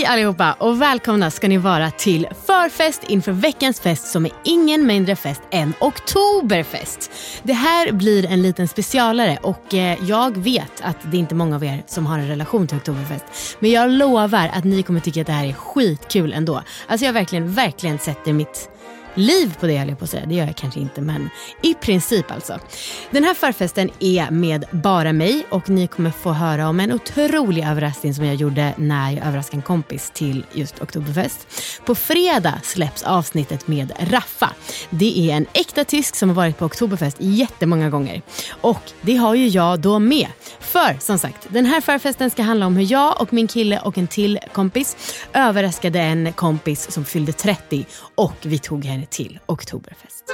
Hej allihopa och välkomna ska ni vara till förfest inför veckans fest som är ingen mindre fest än Oktoberfest. Det här blir en liten specialare och eh, jag vet att det är inte många av er som har en relation till Oktoberfest. Men jag lovar att ni kommer tycka att det här är skitkul ändå. Alltså jag har verkligen, verkligen sätter mitt liv på det höll jag på att säga. Det gör jag kanske inte men i princip alltså. Den här förfesten är med bara mig och ni kommer få höra om en otrolig överraskning som jag gjorde när jag överraskade en kompis till just Oktoberfest. På fredag släpps avsnittet med Raffa. Det är en äkta tysk som har varit på Oktoberfest jättemånga gånger. Och det har ju jag då med. För som sagt, den här förfesten ska handla om hur jag och min kille och en till kompis överraskade en kompis som fyllde 30 och vi tog henne till Oktoberfest.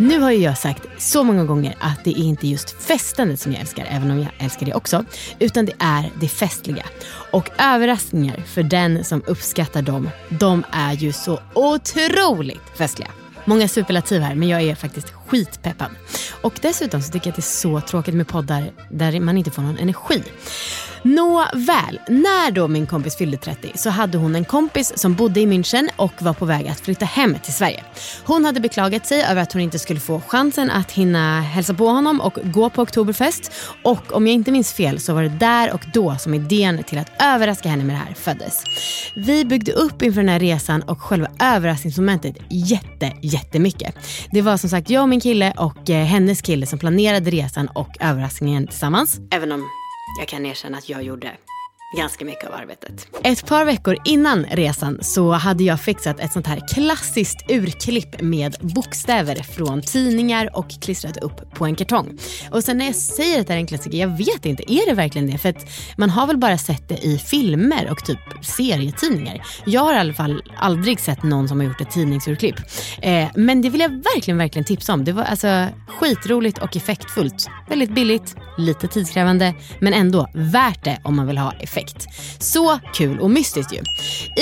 Nu har ju jag sagt så många gånger att det är inte just festandet som jag älskar, även om jag älskar det också, utan det är det festliga. Och överraskningar för den som uppskattar dem, de är ju så otroligt festliga. Många superlativ här, men jag är faktiskt skitpeppad. Och dessutom så tycker jag att det är så tråkigt med poddar där man inte får någon energi. Nåväl, när då min kompis fyllde 30 så hade hon en kompis som bodde i München och var på väg att flytta hem till Sverige. Hon hade beklagat sig över att hon inte skulle få chansen att hinna hälsa på honom och gå på Oktoberfest. Och om jag inte minns fel så var det där och då som idén till att överraska henne med det här föddes. Vi byggde upp inför den här resan och själva överraskningsmomentet jätte, jättemycket. Det var som sagt jag och min kille och eh, hennes kille som planerade resan och överraskningen tillsammans. Även om jag kan erkänna att jag gjorde ganska mycket av arbetet. Ett par veckor innan resan så hade jag fixat ett sånt här klassiskt urklipp med bokstäver från tidningar och klistrat upp på en kartong. Och sen när jag säger att det är en klassiker, jag vet inte, är det verkligen det? För att man har väl bara sett det i filmer och typ serietidningar. Jag har i alla fall aldrig sett någon som har gjort ett tidningsurklipp. Eh, men det vill jag verkligen, verkligen tipsa om. Det var alltså skitroligt och effektfullt. Väldigt billigt, lite tidskrävande, men ändå värt det om man vill ha effekt. Så kul och mystiskt ju.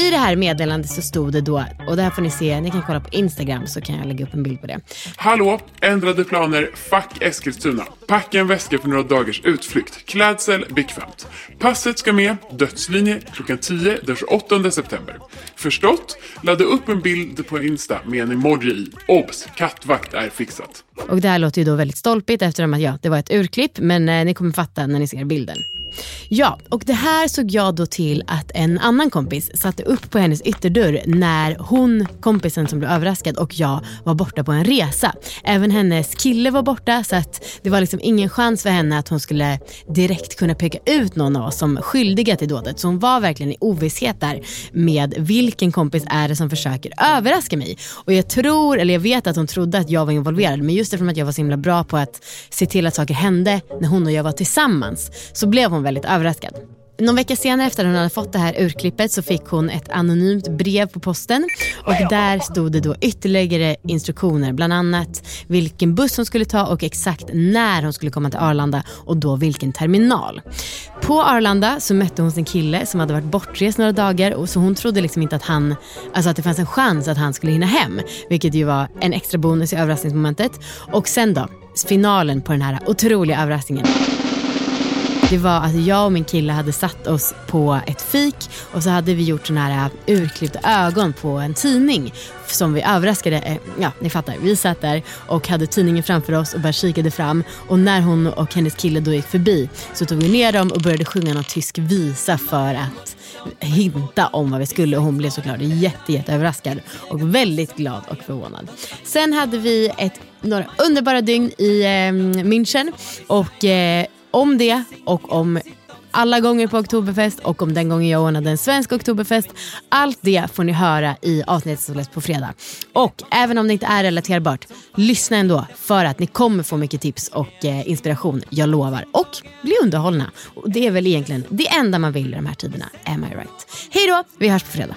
I det här meddelandet så stod det då, och det här får ni se, ni kan kolla på Instagram så kan jag lägga upp en bild på det. Hallå! Ändrade planer. fuck Eskilstuna. Packa en väska för några dagars utflykt. Klädsel bekvämt. Passet ska med. Dödslinje klockan 10 den 28 september. Förstått? Ladda upp en bild på Insta med en emoji i. Obs! Kattvakt är fixat. Och det här låter ju då väldigt stolpigt eftersom att ja, det var ett urklipp, men eh, ni kommer fatta när ni ser bilden. Ja, och det här såg jag då till att en annan kompis satte upp på hennes ytterdörr när hon, kompisen som blev överraskad och jag var borta på en resa. Även hennes kille var borta så att det var liksom ingen chans för henne att hon skulle direkt kunna peka ut någon av oss som skyldiga till dådet. Så hon var verkligen i ovisshet där med vilken kompis är det som försöker överraska mig. Och jag tror, eller jag vet att hon trodde att jag var involverad men just eftersom att jag var så himla bra på att se till att saker hände när hon och jag var tillsammans så blev hon väldigt överraskad. Någon vecka senare efter att hon hade fått det här urklippet så fick hon ett anonymt brev på posten och där stod det då ytterligare instruktioner, bland annat vilken buss hon skulle ta och exakt när hon skulle komma till Arlanda och då vilken terminal. På Arlanda så mötte hon sin kille som hade varit bortrest några dagar och så hon trodde liksom inte att han, alltså att det fanns en chans att han skulle hinna hem, vilket ju var en extra bonus i överraskningsmomentet. Och sen då, finalen på den här otroliga överraskningen. Det var att jag och min kille hade satt oss på ett fik och så hade vi gjort såna här äh, urklippta ögon på en tidning som vi överraskade. Eh, ja, ni fattar. Vi satt där och hade tidningen framför oss och bara kikade fram och när hon och hennes kille då gick förbi så tog vi ner dem och började sjunga någon tysk visa för att hinta om vad vi skulle och hon blev såklart jätte, jätte överraskad och väldigt glad och förvånad. Sen hade vi ett, några underbara dygn i eh, München och eh, om det och om alla gånger på Oktoberfest och om den gången jag ordnade en svensk Oktoberfest. Allt det får ni höra i avsnittet som släpps på fredag. Och även om det inte är relaterbart, lyssna ändå för att ni kommer få mycket tips och eh, inspiration, jag lovar. Och bli underhållna. Och det är väl egentligen det enda man vill i de här tiderna, am I right? Hej då, vi hörs på fredag.